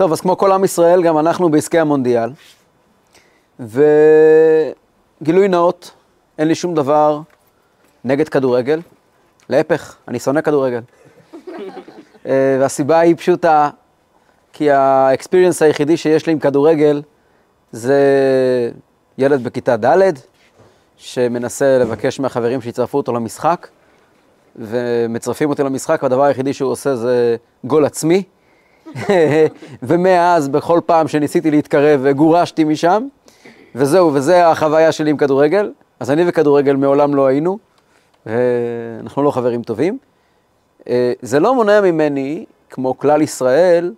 טוב, אז כמו כל עם ישראל, גם אנחנו בעסקי המונדיאל. וגילוי נאות, אין לי שום דבר נגד כדורגל. להפך, אני שונא כדורגל. אה, והסיבה היא פשוטה, כי האקספיריאנס היחידי שיש לי עם כדורגל זה ילד בכיתה ד' שמנסה לבקש מהחברים שיצרפו אותו למשחק, ומצרפים אותי למשחק, והדבר היחידי שהוא עושה זה גול עצמי. ומאז, בכל פעם שניסיתי להתקרב, גורשתי משם, וזהו, וזה החוויה שלי עם כדורגל. אז אני וכדורגל מעולם לא היינו, ואנחנו לא חברים טובים. אה, זה לא מונע ממני, כמו כלל ישראל,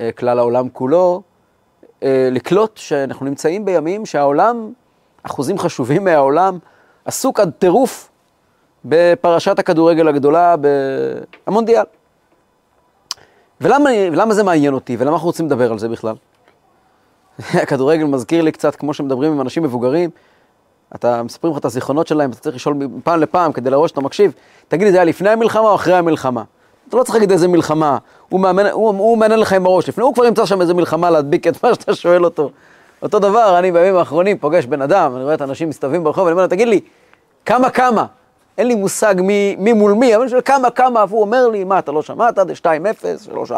אה, כלל העולם כולו, אה, לקלוט שאנחנו נמצאים בימים שהעולם, אחוזים חשובים מהעולם, עסוק עד טירוף בפרשת הכדורגל הגדולה במונדיאל. ולמה, ולמה זה מעניין אותי, ולמה אנחנו רוצים לדבר על זה בכלל? הכדורגל מזכיר לי קצת כמו שמדברים עם אנשים מבוגרים, אתה מספרים לך את הזיכרונות שלהם, אתה צריך לשאול מפעם לפעם כדי לראות שאתה מקשיב, תגיד לי, זה היה לפני המלחמה או אחרי המלחמה? אתה לא צריך להגיד איזה מלחמה, הוא מאמן, הוא, הוא מאמן לך עם הראש, לפני הוא כבר ימצא שם איזה מלחמה להדביק את מה שאתה שואל אותו. אותו דבר, אני בימים האחרונים פוגש בן אדם, אני רואה את האנשים מסתובבים ברחוב, ואני אומר לו, תגיד לי, כמה כמה? אין לי מושג מי, מי מול מי, אבל אני שואל כמה כמה, והוא אומר לי, מה, אתה לא שמעת? זה 2-0, 3-4,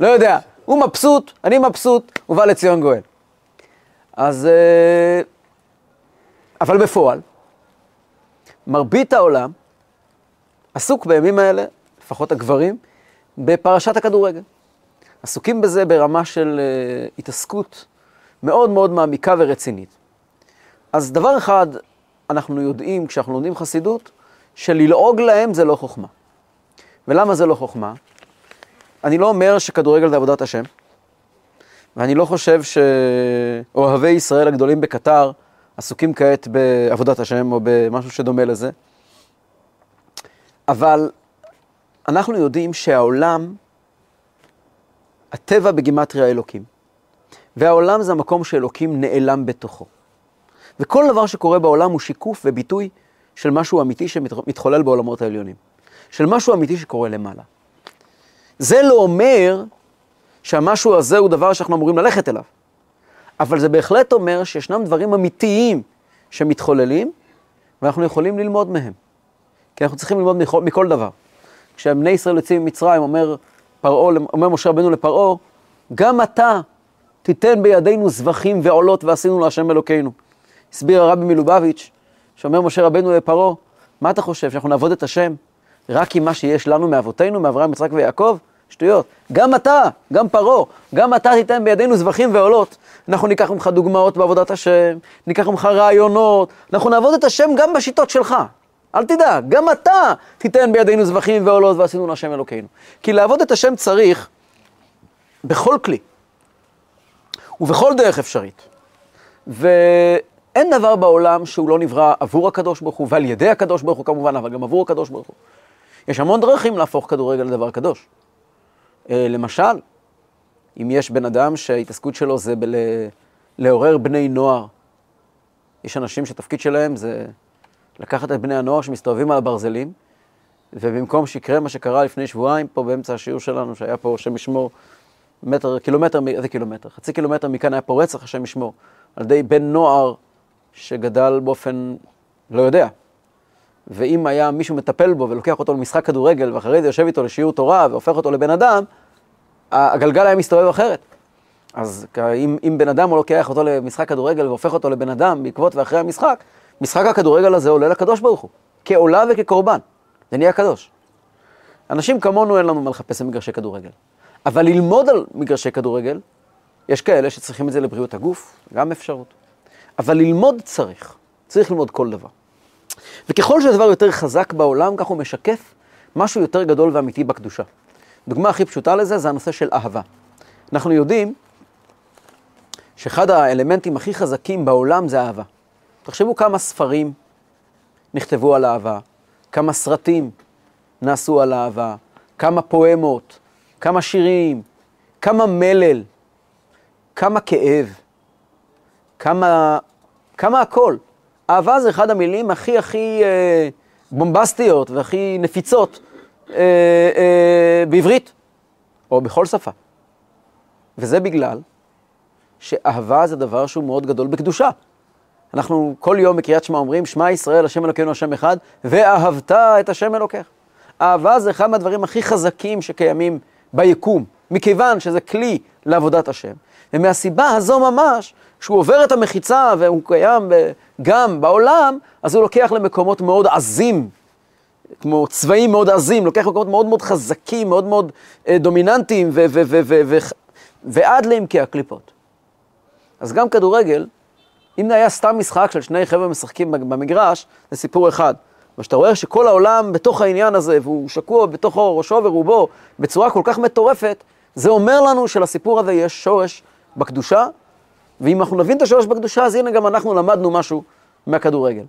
לא יודע. הוא מבסוט, אני מבסוט, ובא לציון גואל. אז... אה, אבל בפועל, מרבית העולם עסוק בימים האלה, לפחות הגברים, בפרשת הכדורגל. עסוקים בזה ברמה של uh, התעסקות מאוד מאוד מעמיקה ורצינית. אז דבר אחד אנחנו יודעים כשאנחנו לומדים חסידות, שללעוג להם זה לא חוכמה. ולמה זה לא חוכמה? אני לא אומר שכדורגל זה עבודת השם, ואני לא חושב שאוהבי ישראל הגדולים בקטר עסוקים כעת בעבודת השם או במשהו שדומה לזה, אבל אנחנו יודעים שהעולם, הטבע בגימטריה אלוקים, והעולם זה המקום שאלוקים נעלם בתוכו. וכל דבר שקורה בעולם הוא שיקוף וביטוי של משהו אמיתי שמתחולל בעולמות העליונים, של משהו אמיתי שקורה למעלה. זה לא אומר שהמשהו הזה הוא דבר שאנחנו אמורים ללכת אליו, אבל זה בהחלט אומר שישנם דברים אמיתיים שמתחוללים, ואנחנו יכולים ללמוד מהם. כי אנחנו צריכים ללמוד מכל, מכל דבר. כשבני ישראל יוצאים ממצרים, אומר, פרעה, אומר משה רבנו לפרעה, גם אתה תיתן בידינו זבחים ועולות ועשינו להשם אלוקינו. הסביר הרבי מלובביץ', שאומר משה רבנו לפרעה, מה אתה חושב, שאנחנו נעבוד את השם רק עם מה שיש לנו מאבותינו, מאברהם, יצחק ויעקב? שטויות. גם אתה, גם פרעה, גם אתה תיתן בידינו זבחים ועולות. אנחנו ניקח ממך דוגמאות בעבודת השם, ניקח ממך רעיונות, אנחנו נעבוד את השם גם בשיטות שלך. אל תדאג, גם אתה תיתן בידינו זבחים ועולות ועשינו להשם אלוקינו. כי לעבוד את השם צריך בכל כלי ובכל דרך אפשרית. ואין דבר בעולם שהוא לא נברא עבור הקדוש ברוך הוא ועל ידי הקדוש ברוך הוא כמובן, אבל גם עבור הקדוש ברוך הוא. יש המון דרכים להפוך כדורגל לדבר קדוש. אה, למשל, אם יש בן אדם שההתעסקות שלו זה בל... לעורר בני נוער, יש אנשים שהתפקיד שלהם זה לקחת את בני הנוער שמסתובבים על הברזלים, ובמקום שיקרה מה שקרה לפני שבועיים פה באמצע השיעור שלנו, שהיה פה, השם ישמור, מטר, קילומטר, איזה קילומטר? חצי קילומטר מכאן היה פה רצח, השם ישמור, על ידי בן נוער שגדל באופן, לא יודע. ואם היה מישהו מטפל בו ולוקח אותו למשחק כדורגל, ואחרי זה יושב איתו לשיעור תורה והופך אותו לבן אדם, הגלגל היה מסתובב אחרת. אז אם, אם בן אדם הוא לוקח אותו למשחק כדורגל והופך אותו לבן אדם בעקבות ואחרי המשחק, משחק הכדורגל הזה עולה לקדוש ברוך הוא, כעולה וכקורבן, זה נהיה קדוש. אנשים כמונו אין לנו מה לחפש במגרשי כדורגל. אבל ללמוד על מגרשי כדורגל, יש כאלה שצריכים את זה לבריאות הגוף, גם אפשרות. אבל ללמוד צריך, צריך ללמוד כל דבר. וככל שהדבר יותר חזק בעולם, כך הוא משקף משהו יותר גדול ואמיתי בקדושה. דוגמה הכי פשוטה לזה זה הנושא של אהבה. אנחנו יודעים שאחד האלמנטים הכי חזקים בעולם זה אהבה. תחשבו כמה ספרים נכתבו על אהבה, כמה סרטים נעשו על אהבה, כמה פואמות, כמה שירים, כמה מלל, כמה כאב, כמה, כמה הכל. אהבה זה אחד המילים הכי הכי אה, בומבסטיות והכי נפיצות אה, אה, בעברית, או בכל שפה. וזה בגלל שאהבה זה דבר שהוא מאוד גדול בקדושה. אנחנו כל יום בקריאת שמע אומרים, שמע ישראל, השם אלוקינו השם אחד, ואהבת את השם אלוקיך. אהבה זה אחד מהדברים הכי חזקים שקיימים ביקום, מכיוון שזה כלי לעבודת השם. ומהסיבה הזו ממש, כשהוא עובר את המחיצה והוא קיים גם בעולם, אז הוא לוקח למקומות מאוד עזים, כמו צבעים מאוד עזים, לוקח למקומות מאוד מאוד חזקים, מאוד מאוד אה, דומיננטיים, ועד לעמקי הקליפות. אז גם כדורגל, אם זה היה סתם משחק של שני חבר'ה משחקים במגרש, זה סיפור אחד. אבל כשאתה רואה שכל העולם בתוך העניין הזה, והוא שקוע בתוכו ראשו ורובו בצורה כל כך מטורפת, זה אומר לנו שלסיפור הזה יש שורש בקדושה, ואם אנחנו נבין את השורש בקדושה, אז הנה גם אנחנו למדנו משהו מהכדורגל.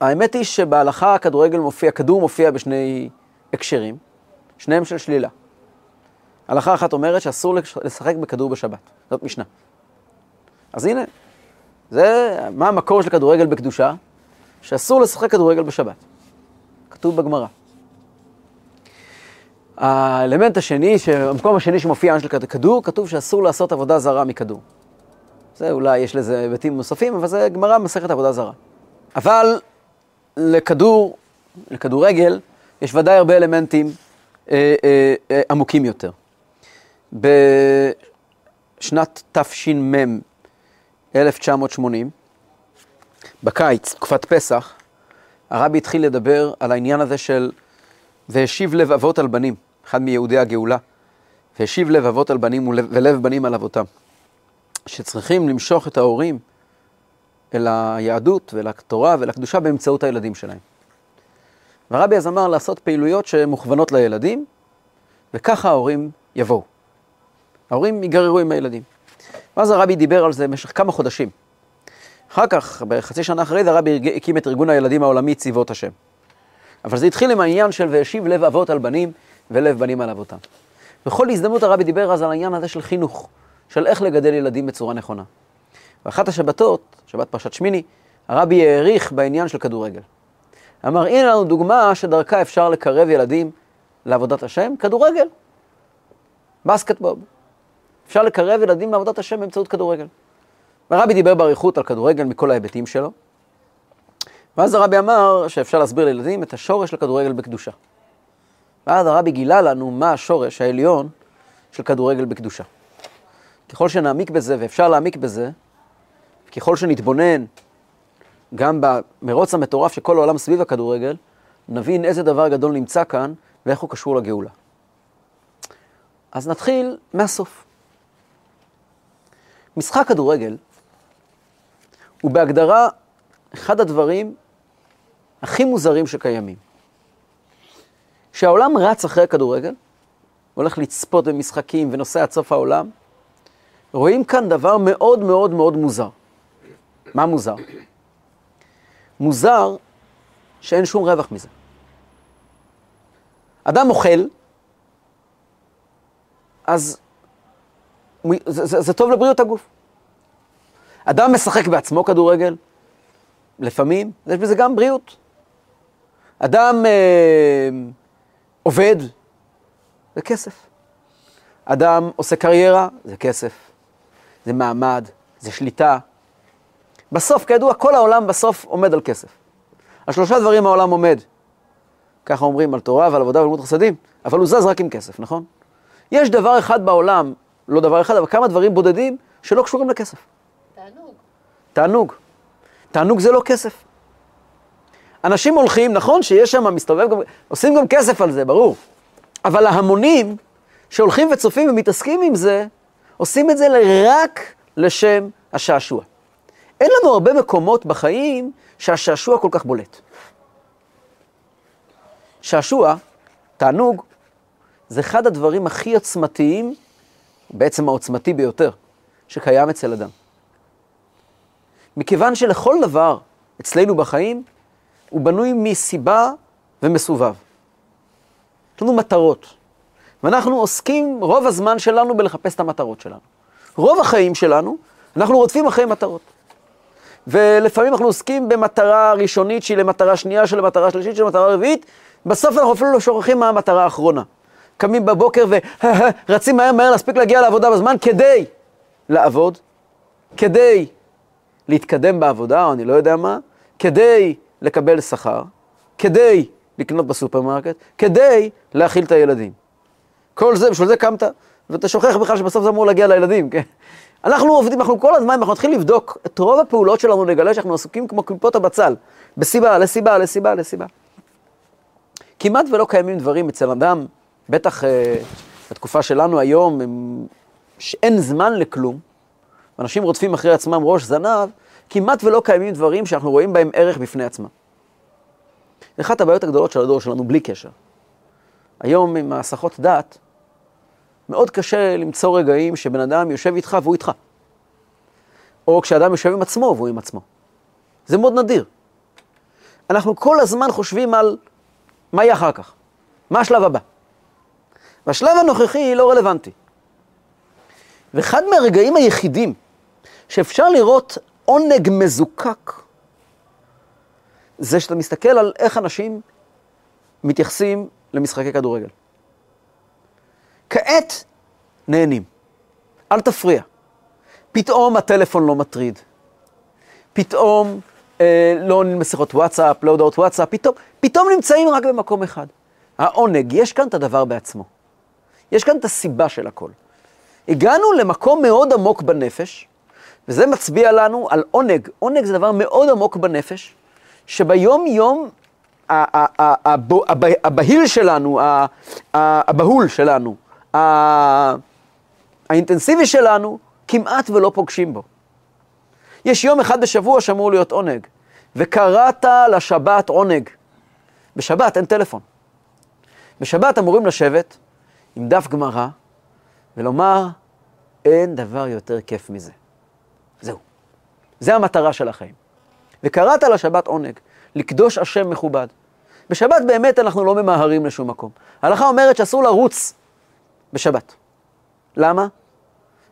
האמת היא שבהלכה הכדורגל מופיע, כדור מופיע בשני הקשרים, שניהם של שלילה. הלכה אחת אומרת שאסור לשחק בכדור בשבת, זאת משנה. אז הנה, זה, מה המקור של כדורגל בקדושה? שאסור לשחק כדורגל בשבת. כתוב בגמרא. האלמנט השני, המקום השני שמופיע של כדור, כתוב שאסור לעשות עבודה זרה מכדור. זה אולי יש לזה היבטים נוספים, אבל זה גמרא מסכת עבודה זרה. אבל לכדור, לכדורגל, יש ודאי הרבה אלמנטים אה, אה, אה, עמוקים יותר. בשנת תש"מ, 1980, בקיץ, תקופת פסח, הרבי התחיל לדבר על העניין הזה של והשיב לב אבות על בנים, אחד מיהודי הגאולה, והשיב לב אבות על בנים ולב בנים על אבותם, שצריכים למשוך את ההורים אל היהדות ולתורה ולקדושה באמצעות הילדים שלהם. והרבי אז אמר לעשות פעילויות שמוכוונות לילדים, וככה ההורים יבואו. ההורים ייגררו עם הילדים. ואז הרבי דיבר על זה במשך כמה חודשים. אחר כך, בחצי שנה אחרי זה, הרבי הקים את ארגון הילדים העולמי צבאות השם. אבל זה התחיל עם העניין של והשיב לב אבות על בנים ולב בנים על אבותם. בכל הזדמנות הרבי דיבר אז על העניין הזה של חינוך, של איך לגדל ילדים בצורה נכונה. ואחת השבתות, שבת פרשת שמיני, הרבי העריך בעניין של כדורגל. אמר, הנה לנו דוגמה שדרכה אפשר לקרב ילדים לעבודת השם, כדורגל, בסקטבול. אפשר לקרב ילדים לעבודת השם באמצעות כדורגל. הרבי דיבר באריכות על כדורגל מכל ההיבטים שלו, ואז הרבי אמר שאפשר להסביר לילדים את השורש לכדורגל בקדושה. ואז הרבי גילה לנו מה השורש העליון של כדורגל בקדושה. ככל שנעמיק בזה, ואפשר להעמיק בזה, ככל שנתבונן גם במרוץ המטורף של כל העולם סביב הכדורגל, נבין איזה דבר גדול נמצא כאן ואיך הוא קשור לגאולה. אז נתחיל מהסוף. משחק כדורגל הוא בהגדרה אחד הדברים הכי מוזרים שקיימים. כשהעולם רץ אחרי הכדורגל, הולך לצפות במשחקים ונוסע עד סוף העולם, רואים כאן דבר מאוד מאוד מאוד מוזר. מה מוזר? מוזר שאין שום רווח מזה. אדם אוכל, אז זה, זה, זה טוב לבריאות הגוף. אדם משחק בעצמו כדורגל, לפעמים, יש בזה גם בריאות. אדם אה, עובד, זה כסף. אדם עושה קריירה, זה כסף. זה מעמד, זה שליטה. בסוף, כידוע, כל העולם בסוף עומד על כסף. על שלושה דברים העולם עומד. ככה אומרים על תורה ועל עבודה ולמוד חסדים, אבל הוא זז רק עם כסף, נכון? יש דבר אחד בעולם, לא דבר אחד, אבל כמה דברים בודדים שלא קשורים לכסף. תענוג. תענוג. תענוג זה לא כסף. אנשים הולכים, נכון שיש שם, מסתובב, גם, עושים גם כסף על זה, ברור. אבל ההמונים שהולכים וצופים ומתעסקים עם זה, עושים את זה רק לשם השעשוע. אין לנו הרבה מקומות בחיים שהשעשוע כל כך בולט. שעשוע, תענוג, זה אחד הדברים הכי עוצמתיים, בעצם העוצמתי ביותר, שקיים אצל אדם. מכיוון שלכל דבר אצלנו בחיים הוא בנוי מסיבה ומסובב. יש לנו מטרות, ואנחנו עוסקים רוב הזמן שלנו בלחפש את המטרות שלנו. רוב החיים שלנו, אנחנו רודפים אחרי מטרות. ולפעמים אנחנו עוסקים במטרה ראשונית שהיא למטרה שנייה, של למטרה שלישית, של למטרה רביעית, בסוף אנחנו אפילו לא שוכחים מה המטרה האחרונה. קמים בבוקר ורצים מהר מהר להספיק להגיע לעבודה בזמן כדי לעבוד, כדי להתקדם בעבודה, או אני לא יודע מה, כדי לקבל שכר, כדי לקנות בסופרמרקט, כדי להאכיל את הילדים. כל זה, בשביל זה קמת, ואתה שוכח בכלל שבסוף זה אמור להגיע לילדים, כן? אנחנו עובדים, אנחנו כל הזמן, אנחנו נתחיל לבדוק את רוב הפעולות שלנו, נגלה שאנחנו עסוקים כמו קליפות הבצל, בסיבה, לסיבה, לסיבה, לסיבה. כמעט ולא קיימים דברים אצל אדם, בטח אה, בתקופה שלנו היום, הם, שאין זמן לכלום, אנשים רודפים אחרי עצמם ראש זנב, כמעט ולא קיימים דברים שאנחנו רואים בהם ערך בפני עצמם. אחת הבעיות הגדולות של הדור שלנו, בלי קשר. היום עם הסחות דעת, מאוד קשה למצוא רגעים שבן אדם יושב איתך והוא איתך. או כשאדם יושב עם עצמו והוא עם עצמו. זה מאוד נדיר. אנחנו כל הזמן חושבים על מה יהיה אחר כך, מה השלב הבא. והשלב הנוכחי לא רלוונטי. ואחד מהרגעים היחידים שאפשר לראות עונג מזוקק, זה שאתה מסתכל על איך אנשים מתייחסים למשחקי כדורגל. כעת נהנים. אל תפריע. פתאום הטלפון לא מטריד. פתאום אה, לא משיחות וואטסאפ, לא הודעות וואטסאפ, פתאום, פתאום נמצאים רק במקום אחד. העונג, יש כאן את הדבר בעצמו. יש כאן את הסיבה של הכל. הגענו למקום מאוד עמוק בנפש, וזה מצביע לנו על עונג. עונג זה דבר מאוד עמוק בנפש, שביום-יום הבהיל שלנו, הבהול שלנו, האינטנסיבי שלנו, כמעט ולא פוגשים בו. יש יום אחד בשבוע שאמור להיות עונג, וקראת לשבת עונג. בשבת אין טלפון. בשבת אמורים לשבת עם דף גמרא ולומר, אין דבר יותר כיף מזה. זה המטרה של החיים. וקראת לשבת עונג, לקדוש השם מכובד. בשבת באמת אנחנו לא ממהרים לשום מקום. ההלכה אומרת שאסור לרוץ בשבת. למה?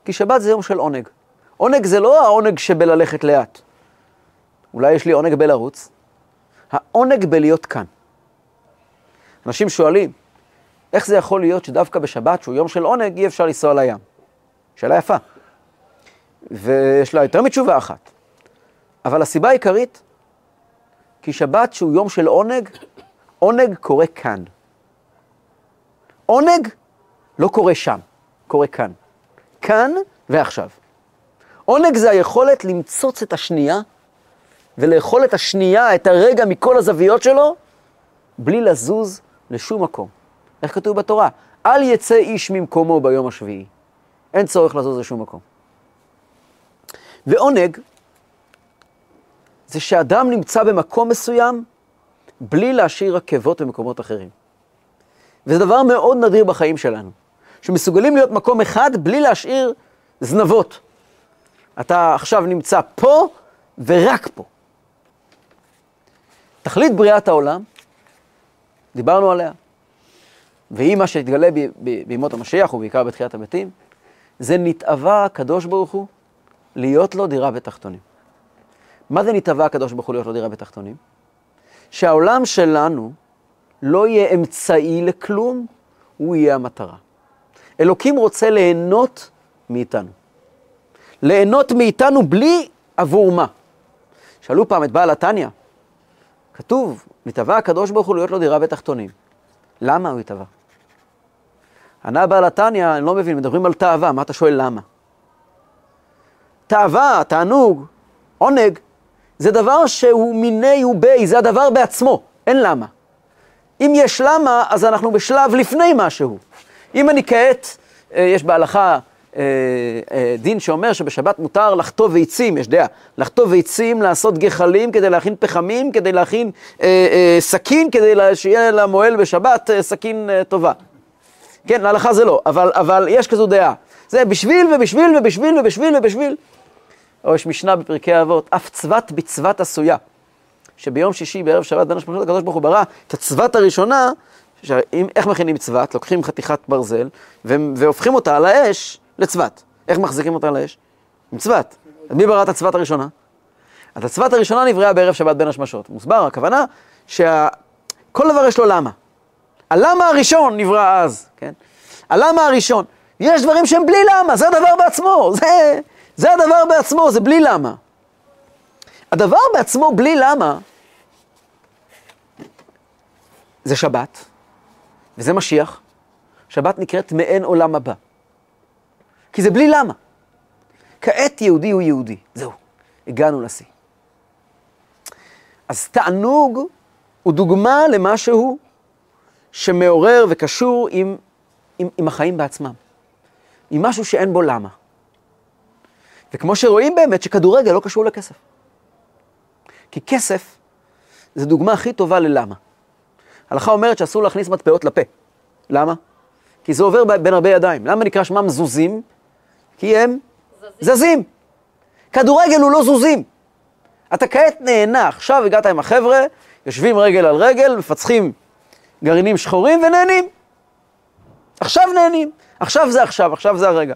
כי שבת זה יום של עונג. עונג זה לא העונג שבללכת לאט. אולי יש לי עונג בלרוץ? העונג בלהיות כאן. אנשים שואלים, איך זה יכול להיות שדווקא בשבת, שהוא יום של עונג, אי אפשר לנסוע לים? שאלה יפה. ויש לה יותר מתשובה אחת. אבל הסיבה העיקרית, כי שבת שהוא יום של עונג, עונג קורה כאן. עונג לא קורה שם, קורה כאן. כאן ועכשיו. עונג זה היכולת למצוץ את השנייה ולאכול את השנייה, את הרגע מכל הזוויות שלו, בלי לזוז לשום מקום. איך כתוב בתורה? אל יצא איש ממקומו ביום השביעי. אין צורך לזוז לשום מקום. ועונג זה שאדם נמצא במקום מסוים בלי להשאיר עקבות במקומות אחרים. וזה דבר מאוד נדיר בחיים שלנו, שמסוגלים להיות מקום אחד בלי להשאיר זנבות. אתה עכשיו נמצא פה ורק פה. תכלית בריאת העולם, דיברנו עליה, והיא מה שתתגלה בימות המשיח ובעיקר בתחיית המתים, זה נתאווה הקדוש ברוך הוא להיות לו דירה בתחתונים. מה זה נתאווה הקדוש ברוך הוא להיות לו דירה בתחתונים? שהעולם שלנו לא יהיה אמצעי לכלום, הוא יהיה המטרה. אלוקים רוצה ליהנות מאיתנו. ליהנות מאיתנו בלי עבור מה. שאלו פעם את בעל התניא, כתוב, נתבע הקדוש ברוך הוא להיות לו דירה בתחתונים. למה הוא התאווה? ענה בעל התניא, אני לא מבין, מדברים על תאווה, מה אתה שואל למה? תאווה, תענוג, עונג, זה דבר שהוא מיני ובי, זה הדבר בעצמו, אין למה. אם יש למה, אז אנחנו בשלב לפני משהו. אם אני כעת, אה, יש בהלכה אה, אה, דין שאומר שבשבת מותר לחטוא ביצים, יש דעה, לחטוא ביצים, לעשות גחלים כדי להכין פחמים, כדי להכין סכין, כדי שיהיה למוהל בשבת סכין טובה. כן, להלכה זה לא, אבל, אבל יש כזו דעה. זה בשביל ובשביל ובשביל ובשביל ובשביל. או יש משנה בפרקי אבות, אף צבת בצבת עשויה. שביום שישי בערב שבת בין השמשות הקדוש ברוך הוא ברא את הצבת הראשונה, שאם, איך מכינים צבת? לוקחים חתיכת ברזל והופכים אותה על האש לצבת. איך מחזיקים אותה על האש? עם צבת. מי ברא את הצבת הראשונה? אז הצבת הראשונה נבראה בערב שבת בין השמשות. מוסבר, הכוונה שכל דבר יש לו למה. הלמה הראשון נברא אז, כן? הלמה הראשון. יש דברים שהם בלי למה, זה הדבר בעצמו, זה, זה הדבר בעצמו, זה בלי למה. הדבר בעצמו בלי למה, זה שבת, וזה משיח. שבת נקראת מעין עולם הבא. כי זה בלי למה. כעת יהודי הוא יהודי, זהו, הגענו לשיא. אז תענוג הוא דוגמה למשהו שמעורר וקשור עם, עם, עם החיים בעצמם. עם משהו שאין בו למה. וכמו שרואים באמת שכדורגל לא קשור לכסף. כי כסף זה דוגמה הכי טובה ללמה. ההלכה אומרת שאסור להכניס מטבעות לפה. למה? כי זה עובר בין הרבה ידיים. למה נקרא שמם זוזים? כי הם זזים. זזים. כדורגל הוא לא זוזים. אתה כעת נהנה, עכשיו הגעת עם החבר'ה, יושבים רגל על רגל, מפצחים גרעינים שחורים ונהנים. עכשיו נהנים, עכשיו זה עכשיו, עכשיו זה הרגע.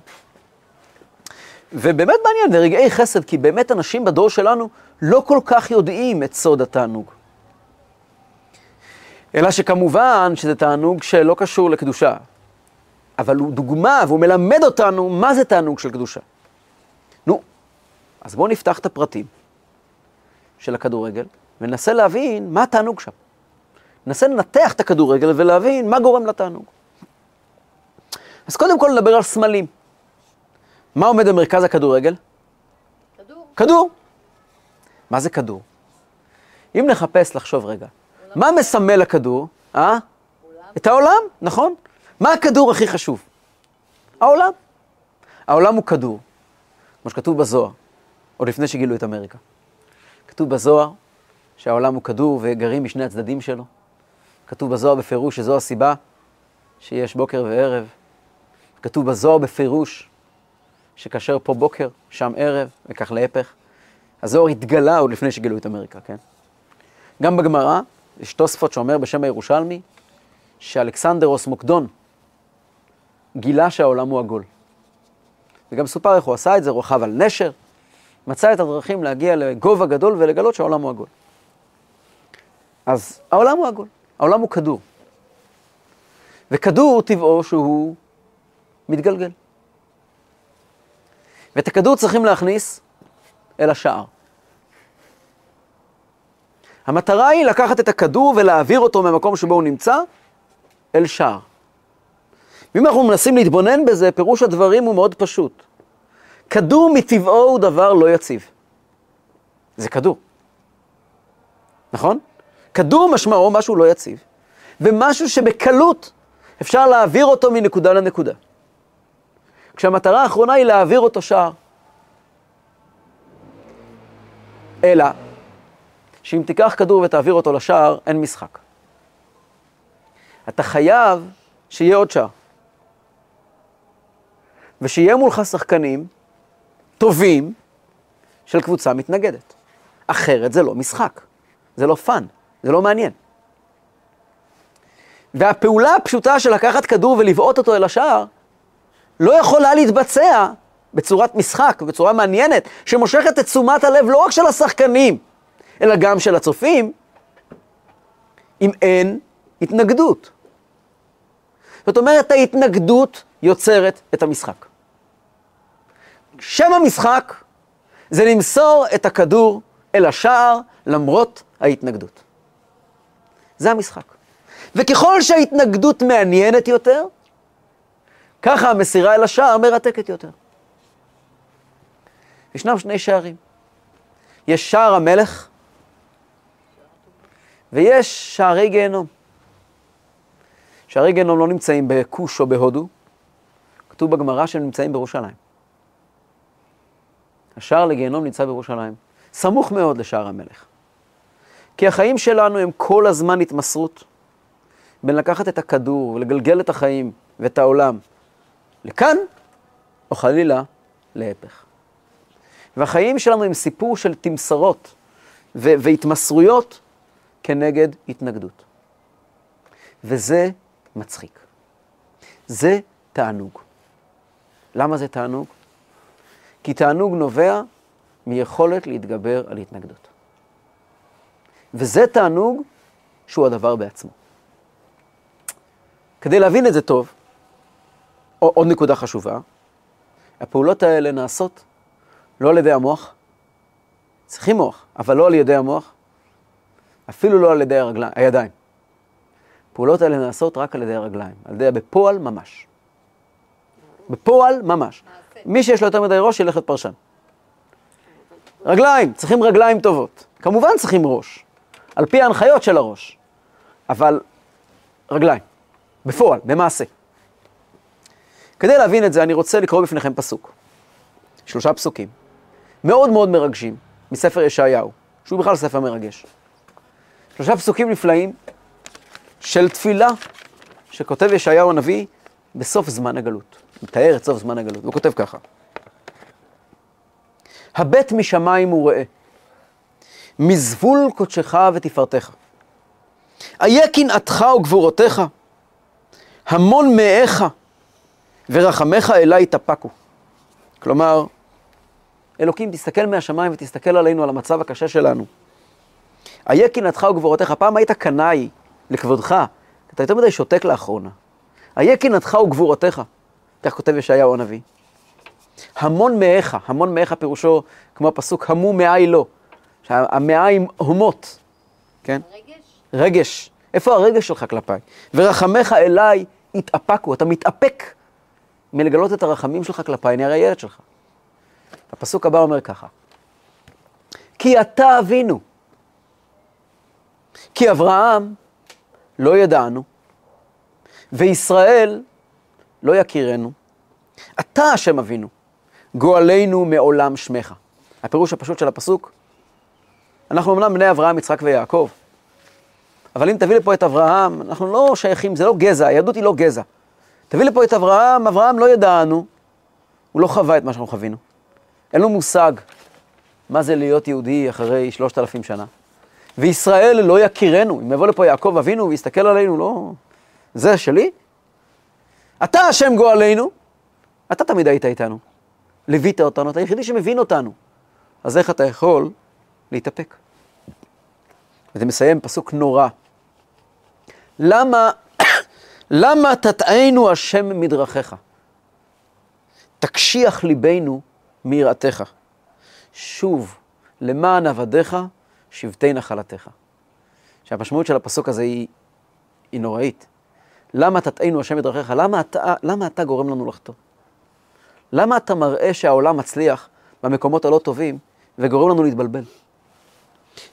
ובאמת מעניין, ברגעי חסד, כי באמת אנשים בדור שלנו לא כל כך יודעים את סוד התענוג. אלא שכמובן שזה תענוג שלא קשור לקדושה, אבל הוא דוגמה והוא מלמד אותנו מה זה תענוג של קדושה. נו, אז בואו נפתח את הפרטים של הכדורגל וננסה להבין מה התענוג שם. ננסה לנתח את הכדורגל ולהבין מה גורם לתענוג. אז קודם כל נדבר על סמלים. מה עומד במרכז הכדורגל? כדור. כדור. מה זה כדור? אם נחפש לחשוב רגע, מה מסמל הכדור? אה? את העולם, נכון? מה הכדור הכי חשוב? העולם. העולם הוא כדור, כמו שכתוב בזוהר, עוד לפני שגילו את אמריקה. כתוב בזוהר שהעולם הוא כדור וגרים משני הצדדים שלו. כתוב בזוהר בפירוש שזו הסיבה שיש בוקר וערב. כתוב בזוהר בפירוש שכאשר פה בוקר, שם ערב, וכך להפך. הזוהר התגלה עוד לפני שגילו את אמריקה, כן? גם בגמרא, יש תוספות שאומר בשם הירושלמי, שאלכסנדרוס מוקדון גילה שהעולם הוא עגול. וגם סופר איך הוא עשה את זה, רוכב על נשר, מצא את הדרכים להגיע לגובה גדול ולגלות שהעולם הוא עגול. אז העולם הוא עגול, העולם הוא כדור. וכדור טבעו שהוא מתגלגל. ואת הכדור צריכים להכניס אל השער. המטרה היא לקחת את הכדור ולהעביר אותו ממקום שבו הוא נמצא אל שער. ואם אנחנו מנסים להתבונן בזה, פירוש הדברים הוא מאוד פשוט. כדור מטבעו הוא דבר לא יציב. זה כדור. נכון? כדור משמעו משהו לא יציב, ומשהו שבקלות אפשר להעביר אותו מנקודה לנקודה. כשהמטרה האחרונה היא להעביר אותו שער. אלא, שאם תיקח כדור ותעביר אותו לשער, אין משחק. אתה חייב שיהיה עוד שער. ושיהיה מולך שחקנים טובים של קבוצה מתנגדת. אחרת זה לא משחק, זה לא fun, זה לא מעניין. והפעולה הפשוטה של לקחת כדור ולבעוט אותו אל השער, לא יכולה להתבצע בצורת משחק, בצורה מעניינת, שמושכת את תשומת הלב לא רק של השחקנים, אלא גם של הצופים, אם אין התנגדות. זאת אומרת, ההתנגדות יוצרת את המשחק. שם המשחק זה למסור את הכדור אל השער למרות ההתנגדות. זה המשחק. וככל שההתנגדות מעניינת יותר, ככה המסירה אל השער מרתקת יותר. ישנם שני שערים. יש שער המלך ויש שערי גיהנום. שערי גיהנום לא נמצאים בכוש או בהודו, כתוב בגמרא שהם נמצאים בירושלים. השער לגיהנום נמצא בירושלים, סמוך מאוד לשער המלך. כי החיים שלנו הם כל הזמן התמסרות בין לקחת את הכדור ולגלגל את החיים ואת העולם לכאן, או חלילה להפך. והחיים שלנו הם סיפור של תמסרות ו- והתמסרויות כנגד התנגדות. וזה מצחיק. זה תענוג. למה זה תענוג? כי תענוג נובע מיכולת להתגבר על התנגדות. וזה תענוג שהוא הדבר בעצמו. כדי להבין את זה טוב, עוד נקודה חשובה, הפעולות האלה נעשות לא על ידי המוח, צריכים מוח, אבל לא על ידי המוח, אפילו לא על ידי הרגליים, הידיים. הפעולות האלה נעשות רק על ידי הרגליים, על ידי, בפועל ממש. בפועל ממש. מי שיש לו יותר מדי ראש, ילך להיות פרשן. רגליים, צריכים רגליים טובות. כמובן צריכים ראש, על פי ההנחיות של הראש, אבל רגליים, בפועל, במעשה. כדי להבין את זה, אני רוצה לקרוא בפניכם פסוק. שלושה פסוקים, מאוד מאוד מרגשים, מספר ישעיהו, שהוא בכלל ספר מרגש. שלושה פסוקים נפלאים של תפילה שכותב ישעיהו הנביא בסוף זמן הגלות. מתאר את סוף זמן הגלות, הוא כותב ככה: הבט משמיים וראה, מזבול קודשך ותפארתך. איה קנאתך וגבורותיך, המון מאיך ורחמך אליי תפקו. כלומר, אלוקים, תסתכל מהשמיים ותסתכל עלינו, על המצב הקשה שלנו. איה קנאתך וגבורותיך, פעם היית קנאי לכבודך, אתה יותר מדי שותק לאחרונה. איה קנאתך וגבורותיך, כך כותב ישעיהו הנביא. המון מאיך, המון מאיך פירושו כמו הפסוק, המו מאי לא. שהמעיים הומות, כן? רגש. רגש. איפה הרגש שלך כלפיי? ורחמך אליי יתאפקו, אתה מתאפק מלגלות את הרחמים שלך כלפיי, אני הרי ילד שלך. הפסוק הבא אומר ככה, כי אתה אבינו, כי אברהם לא ידענו, וישראל לא יכירנו. אתה השם אבינו, גואלנו מעולם שמך. הפירוש הפשוט של הפסוק, אנחנו אמנם בני אברהם, יצחק ויעקב, אבל אם תביא לפה את אברהם, אנחנו לא שייכים, זה לא גזע, היהדות היא לא גזע. תביא לפה את אברהם, אברהם לא ידענו, הוא לא חווה את מה שאנחנו חווינו. אין לו מושג מה זה להיות יהודי אחרי שלושת אלפים שנה. וישראל לא יכירנו, אם יבוא לפה יעקב אבינו ויסתכל עלינו, לא... זה שלי? אתה השם גואלנו, אתה תמיד היית איתנו. ליווית אותנו, אתה היחידי שמבין אותנו. אז איך אתה יכול להתאפק? וזה מסיים פסוק נורא. למה, למה תטענו השם מדרכיך? תקשיח ליבנו מיראתך. שוב, למען עבדיך, שבטי נחלתך. שהמשמעות של הפסוק הזה היא, היא נוראית. למה תטענו השם מדרכיך? למה אתה, למה אתה גורם לנו לחטוא? למה אתה מראה שהעולם מצליח במקומות הלא טובים וגורם לנו להתבלבל?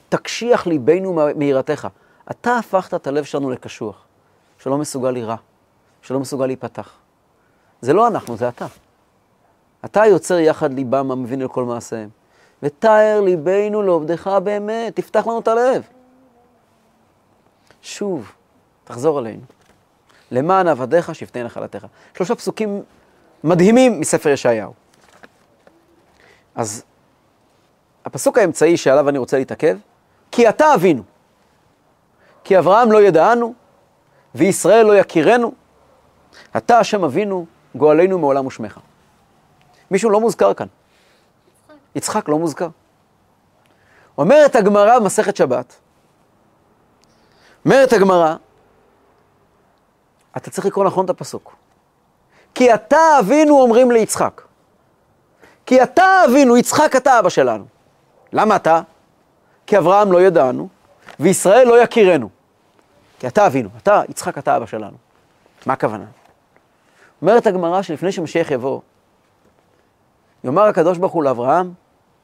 תקשיח ליבנו מיראתך. אתה הפכת את הלב שלנו לקשוח, שלא מסוגל לירא, שלא מסוגל להיפתח. זה לא אנחנו, זה אתה. אתה יוצר יחד ליבם המבין על כל מעשיהם. ותאר ליבנו לעובדך באמת, תפתח לנו את הלב. שוב, תחזור אלינו. למען עבדיך שבטי נחלתך. שלושה פסוקים מדהימים מספר ישעיהו. אז הפסוק האמצעי שעליו אני רוצה להתעכב, כי אתה אבינו. כי אברהם לא ידענו, וישראל לא יכירנו. אתה השם אבינו, גואלנו מעולם ושמך. מישהו לא מוזכר כאן. יצחק לא מוזכר. אומרת הגמרא במסכת שבת, אומרת הגמרא, אתה צריך לקרוא נכון את הפסוק. כי אתה אבינו אומרים ליצחק. כי אתה אבינו, יצחק אתה אבא שלנו. למה אתה? כי אברהם לא ידענו, וישראל לא יכירנו. כי אתה אבינו, אתה, יצחק אתה אבא שלנו. מה הכוונה? אומרת הגמרא שלפני שמשיח יבוא, יאמר הקדוש ברוך הוא לאברהם,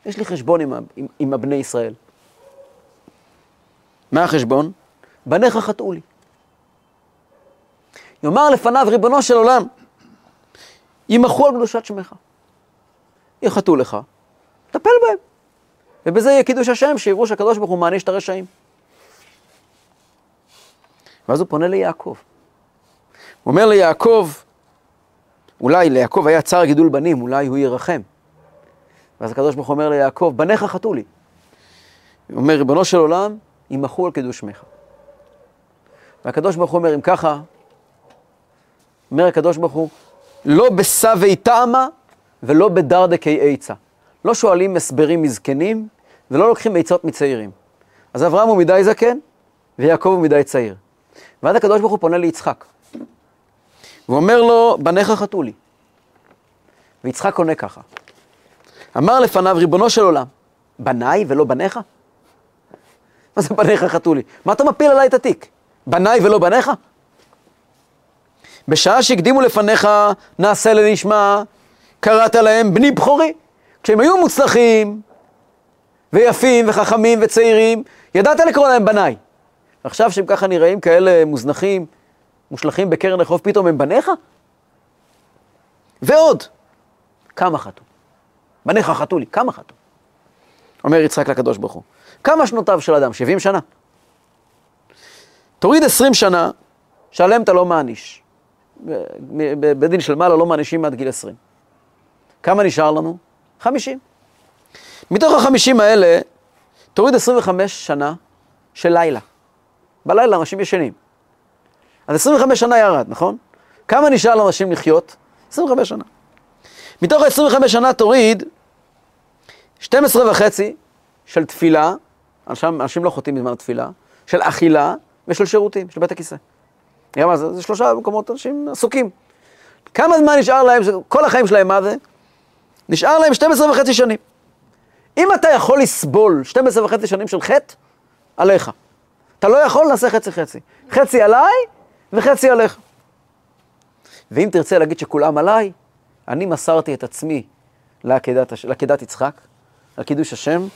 יש לי חשבון עם, עם, עם הבני ישראל. מה החשבון? בניך חטאו לי. יאמר לפניו, ריבונו של עולם, ימחו על קדושת שמך. יחטאו לך, טפל בהם. ובזה יהיה קידוש השם, שיראו שהקדוש ברוך הוא מעניש את הרשעים. ואז הוא פונה ליעקב. הוא אומר ליעקב, אולי ליעקב היה צער גידול בנים, אולי הוא ירחם. ואז הקדוש ברוך הוא אומר ליעקב, בניך חטאו לי. הוא אומר, ריבונו של עולם, ימחו על קידוש שמך. והקדוש ברוך הוא אומר, אם ככה, אומר הקדוש ברוך הוא, לא בסבי טעמה ולא בדרדקי עצה. לא שואלים הסברים מזקנים ולא לוקחים עצות מצעירים. אז אברהם הוא מדי זקן ויעקב הוא מדי צעיר. ואז הקדוש ברוך הוא פונה ליצחק. ואומר לו, בניך חטאו לי. ויצחק עונה ככה, אמר לפניו, ריבונו של עולם, בניי ולא בניך? מה זה בניך חטאו לי? מה אתה מפיל עליי את התיק? בניי ולא בניך? בשעה שהקדימו לפניך, נעשה לנשמע, קראת להם בני בכורי. כשהם היו מוצלחים, ויפים, וחכמים, וצעירים, ידעת לקרוא להם בניי. עכשיו שהם ככה נראים כאלה מוזנחים, מושלכים בקרן רחוב, פתאום הם בניך? ועוד, כמה חטאו? בניך חטאו לי, כמה חטאו? אומר יצחק לקדוש ברוך הוא, כמה שנותיו של אדם? 70 שנה. תוריד 20 שנה, שעליהם אתה לא מעניש. בדין של מעלה לא מענישים עד גיל 20. כמה נשאר לנו? 50. מתוך ה-50 האלה, תוריד 25 שנה של לילה. בלילה אנשים ישנים. אז 25 שנה ירד, נכון? כמה נשאר לאנשים לחיות? 25 שנה. מתוך ה-25 שנה תוריד 12 וחצי של תפילה, אנשים, אנשים לא חוטאים בזמן התפילה, של אכילה ושל שירותים, של בית הכיסא. נראה מה זה? זה שלושה מקומות אנשים עסוקים. כמה זמן נשאר להם, כל החיים שלהם מה זה? נשאר להם 12 וחצי שנים. אם אתה יכול לסבול 12 וחצי שנים של חטא, עליך. אתה לא יכול, נעשה חצי חצי. עליי וחצי עליך. ואם תרצה להגיד שכולם עליי, אני מסרתי את עצמי לעקדת, לעקדת יצחק, על קידוש השם,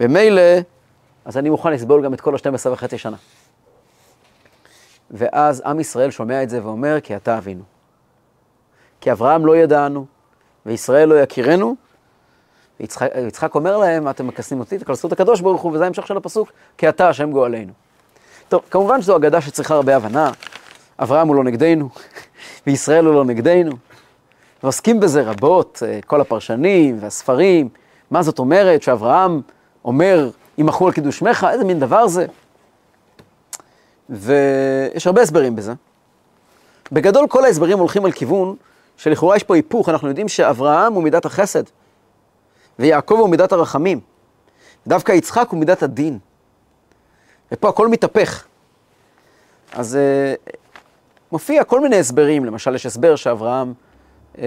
ומילא, אז אני מוכן לסבול גם את כל ה-12 וחצי שנה. ואז עם ישראל שומע את זה ואומר, כי אתה אבינו. כי אברהם לא ידענו, וישראל לא יכירנו, ויצחק, אומר להם, אתם מכסים אותי, תכנסו את הקדוש ברוך הוא, וזה ההמשך של הפסוק, כי אתה השם גואלנו. טוב, כמובן שזו אגדה שצריכה הרבה הבנה. אברהם הוא לא נגדנו, וישראל הוא לא נגדנו. ועוסקים בזה רבות, אה, כל הפרשנים והספרים, מה זאת אומרת שאברהם אומר, ימחו על קידוש שמך, איזה מין דבר זה? ויש הרבה הסברים בזה. בגדול כל ההסברים הולכים על כיוון שלכאורה יש פה היפוך, אנחנו יודעים שאברהם הוא מידת החסד, ויעקב הוא מידת הרחמים. דווקא יצחק הוא מידת הדין. ופה הכל מתהפך. אז uh, מופיע כל מיני הסברים, למשל יש הסבר שאברהם, uh,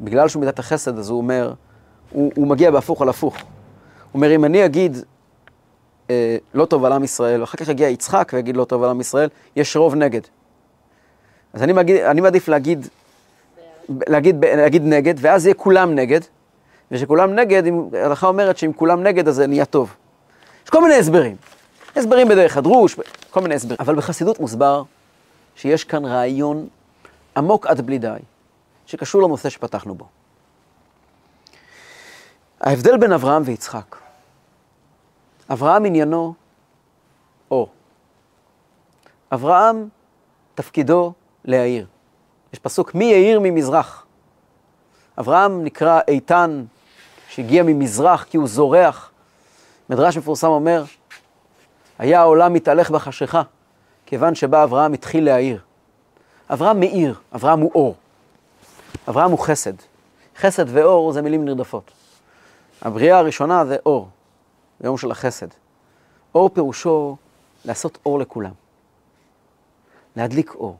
בגלל שהוא מידת החסד, אז הוא אומר, הוא, הוא מגיע בהפוך על הפוך. הוא אומר, אם אני אגיד uh, לא טוב על עם ישראל, ואחר כך יגיע יצחק ויגיד לא טוב על עם ישראל, יש רוב נגד. אז אני, מגיד, אני מעדיף להגיד, להגיד, להגיד נגד, ואז יהיה כולם נגד, ושכולם נגד, ההלכה אומרת שאם כולם נגד אז זה נהיה טוב. יש כל מיני הסברים. הסברים בדרך הדרוש, כל מיני הסברים. אבל בחסידות מוסבר שיש כאן רעיון עמוק עד בלי די, שקשור לנושא שפתחנו בו. ההבדל בין אברהם ויצחק. אברהם עניינו אור. אברהם תפקידו להעיר. יש פסוק מי יאיר ממזרח. אברהם נקרא איתן שהגיע ממזרח כי הוא זורח. מדרש מפורסם אומר, היה העולם מתהלך בחשיכה, כיוון שבא אברהם התחיל להאיר. אברהם מאיר, אברהם הוא אור. אברהם הוא חסד. חסד ואור זה מילים נרדפות. הבריאה הראשונה זה אור, יום של החסד. אור פירושו לעשות אור לכולם. להדליק אור.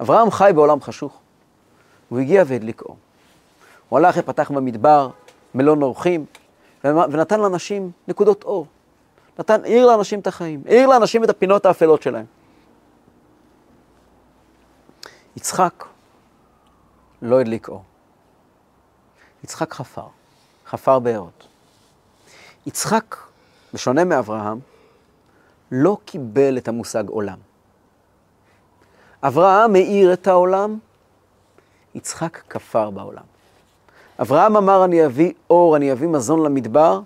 אברהם חי בעולם חשוך, הוא הגיע והדליק אור. הוא הלך ופתח במדבר מלון אורחים, ונתן לאנשים נקודות אור. נתן, העיר לאנשים את החיים, העיר לאנשים את הפינות האפלות שלהם. יצחק לא הדליק אור. יצחק חפר, חפר בארות. יצחק, בשונה מאברהם, לא קיבל את המושג עולם. אברהם מאיר את העולם, יצחק כפר בעולם. אברהם אמר, אני אביא אור, אני אביא מזון למדבר,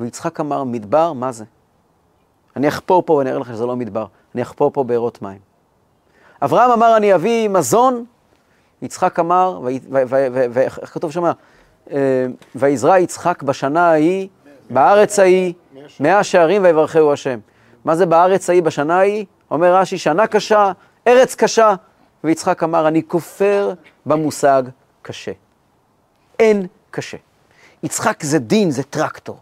ויצחק אמר, מדבר, מה זה? אני אחפור פה ואני אראה לך שזה לא מדבר, אני אחפור פה בארות מים. אברהם אמר, אני אביא מזון, יצחק אמר, ואיך כתוב שם? אה, ויזרע יצחק בשנה ההיא, בארץ ההיא, מאה שערים ויברכהו השם. מה זה בארץ ההיא בשנה ההיא? אומר רש"י, שנה קשה, ארץ קשה. ויצחק אמר, אני כופר במושג קשה. אין קשה. יצחק זה D9, זה טרקטור.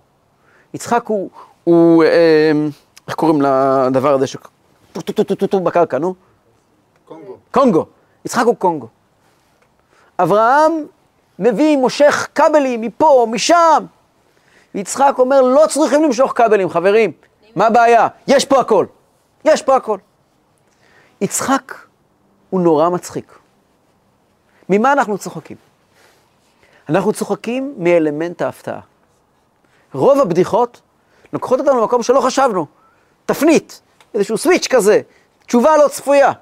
יצחק הוא, הוא אה, איך קוראים לדבר הזה ש... טו טו טו טו טו בקרקע, נו? קונגו. קונגו. יצחק הוא קונגו. אברהם מביא, מושך כבלים מפה, משם. יצחק אומר, לא צריכים למשוך כבלים, חברים. מה הבעיה? יש פה הכל. יש פה הכל. יצחק הוא נורא מצחיק. ממה אנחנו צוחקים? אנחנו צוחקים מאלמנט ההפתעה. רוב הבדיחות לוקחות אותנו למקום שלא חשבנו. תפנית, איזשהו סוויץ' כזה, תשובה לא צפויה.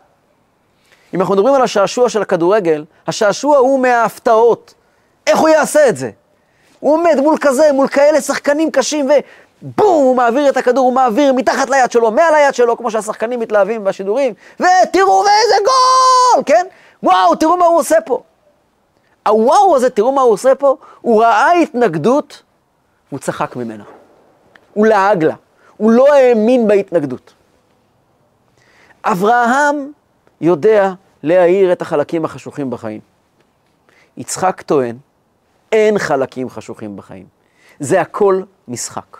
אם אנחנו מדברים על השעשוע של הכדורגל, השעשוע הוא מההפתעות. איך הוא יעשה את זה? הוא עומד מול כזה, מול כאלה שחקנים קשים, ובום, הוא מעביר את הכדור, הוא מעביר מתחת ליד שלו, מעל היד שלו, כמו שהשחקנים מתלהבים בשידורים, ותראו איזה גול, כן? וואו, תראו מה הוא עושה פה. הוואו הזה, תראו מה הוא עושה פה, הוא ראה התנגדות, הוא צחק ממנה. הוא לעג לה. הוא לא האמין בהתנגדות. אברהם יודע להאיר את החלקים החשוכים בחיים. יצחק טוען, אין חלקים חשוכים בחיים. זה הכל משחק.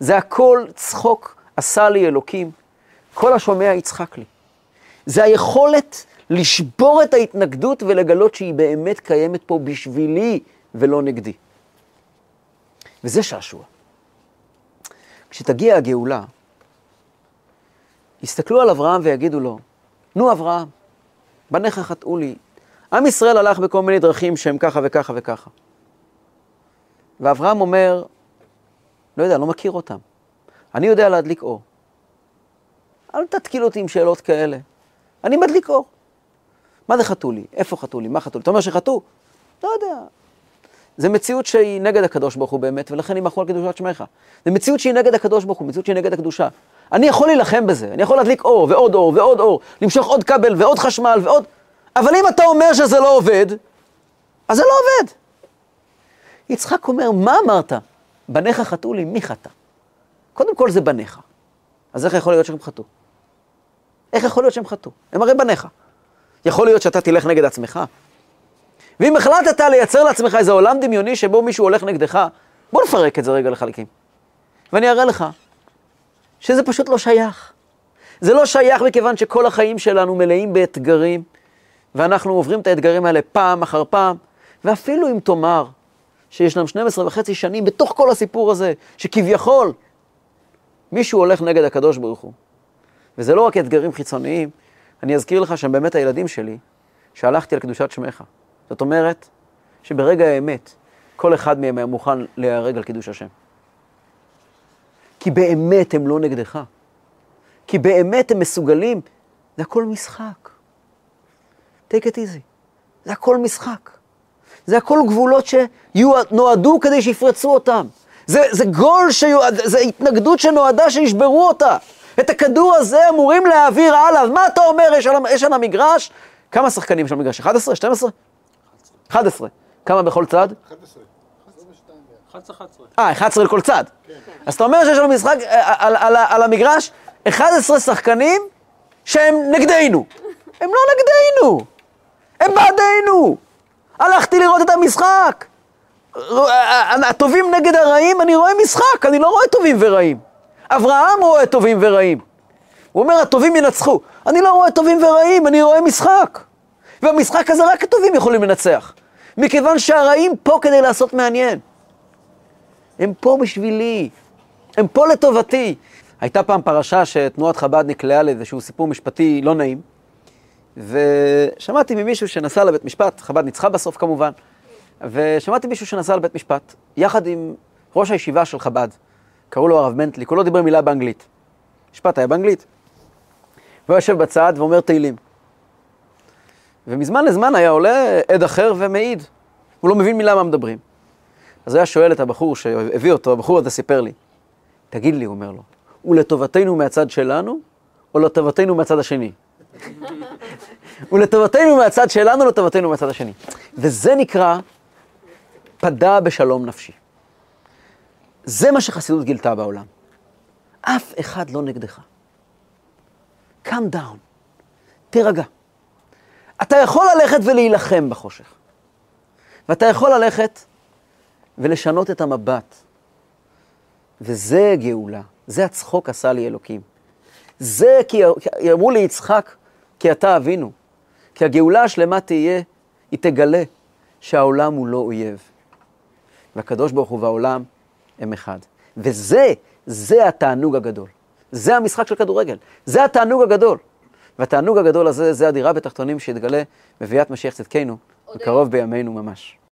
זה הכל צחוק עשה לי אלוקים. כל השומע יצחק לי. זה היכולת לשבור את ההתנגדות ולגלות שהיא באמת קיימת פה בשבילי ולא נגדי. וזה שעשוע. כשתגיע הגאולה, יסתכלו על אברהם ויגידו לו, נו אברהם, בניך חטאו לי. עם ישראל הלך בכל מיני דרכים שהם ככה וככה וככה. ואברהם אומר, לא יודע, לא מכיר אותם. אני יודע להדליק אור. אל תתקיל אותי עם שאלות כאלה. אני מדליק אור. מה זה חטאו לי? איפה חטאו לי? מה חטאו לי? אתה אומר שחטאו? לא יודע. זה מציאות שהיא נגד הקדוש ברוך הוא באמת, ולכן ימחו על קדושת שמך. זה מציאות שהיא נגד הקדוש ברוך הוא, מציאות שהיא נגד הקדושה. אני יכול להילחם בזה, אני יכול להדליק אור ועוד אור ועוד אור, למשוך עוד כבל ועוד חשמל ועוד... אבל אם אתה אומר שזה לא עובד, אז זה לא עובד. יצחק אומר, מה אמרת? בניך חטאו לי, מי חטא? קודם כל זה בניך. אז איך יכול להיות שהם חטאו? איך יכול להיות שהם חטאו? הם הרי בניך. יכול להיות שאתה תלך נגד עצמך. ואם החלטת לייצר לעצמך איזה עולם דמיוני שבו מישהו הולך נגדך, בוא נפרק את זה רגע לחלקים. ואני אראה לך שזה פשוט לא שייך. זה לא שייך מכיוון שכל החיים שלנו מלאים באתגרים, ואנחנו עוברים את האתגרים האלה פעם אחר פעם, ואפילו אם תאמר שישנם 12 וחצי שנים בתוך כל הסיפור הזה, שכביכול מישהו הולך נגד הקדוש ברוך הוא. וזה לא רק אתגרים חיצוניים, אני אזכיר לך שהם באמת הילדים שלי, שהלכתי על קדושת שמך. זאת אומרת, שברגע האמת, כל אחד מהם היה מוכן להיהרג על קידוש השם. כי באמת הם לא נגדך. כי באמת הם מסוגלים, זה הכל משחק. take it easy. זה הכל משחק. זה הכל גבולות שנועדו כדי שיפרצו אותם. זה, זה גול, שיועד, זה התנגדות שנועדה שישברו אותה. את הכדור הזה אמורים להעביר הלאה. מה אתה אומר, יש על, יש על המגרש? כמה שחקנים יש על המגרש? 11? 12? 11. כמה בכל צד? 11. 11. אה, 11 לכל צד. אז אתה אומר שיש לנו משחק אה, על, על, על, על המגרש 11 שחקנים שהם נגדנו. הם לא נגדנו, הם בעדנו. הלכתי לראות את המשחק. הטובים נגד הרעים, אני רואה משחק, אני לא רואה טובים ורעים. אברהם רואה טובים ורעים. הוא אומר, הטובים ינצחו. אני לא רואה טובים ורעים, אני רואה משחק. ובמשחק הזה רק הטובים יכולים לנצח. מכיוון שהרעים פה כדי לעשות מעניין. הם פה בשבילי, הם פה לטובתי. הייתה פעם פרשה שתנועת חב"ד נקלעה לאיזשהו סיפור משפטי לא נעים, ושמעתי ממישהו שנסע לבית משפט, חב"ד ניצחה בסוף כמובן, ושמעתי מישהו שנסע לבית משפט, יחד עם ראש הישיבה של חב"ד, קראו לו הרב מנטלי, כולו דיבר מילה באנגלית. משפט היה באנגלית. והוא יושב בצד ואומר תהילים. ומזמן לזמן היה עולה עד אחר ומעיד. הוא לא מבין מילה מה מדברים. אז הוא היה שואל את הבחור שהביא אותו, הבחור הזה סיפר לי, תגיד לי, הוא אומר לו, הוא לטובתנו מהצד שלנו, או לטובתנו מהצד השני? הוא לטובתנו מהצד שלנו, או לטובתנו מהצד השני. וזה נקרא פדה בשלום נפשי. זה מה שחסידות גילתה בעולם. אף אחד לא נגדך. calm down, תירגע. אתה יכול ללכת ולהילחם בחושך. ואתה יכול ללכת ולשנות את המבט. וזה גאולה, זה הצחוק עשה לי אלוקים. זה כי אמרו לי יצחק, כי אתה אבינו. כי הגאולה השלמה תהיה, היא תגלה שהעולם הוא לא אויב. והקדוש ברוך הוא והעולם הם אחד. וזה, זה התענוג הגדול. זה המשחק של כדורגל. זה התענוג הגדול. והתענוג הגדול הזה, זה הדירה בתחתונים שהתגלה בביאת משיח צדקנו, בקרוב בימינו ממש.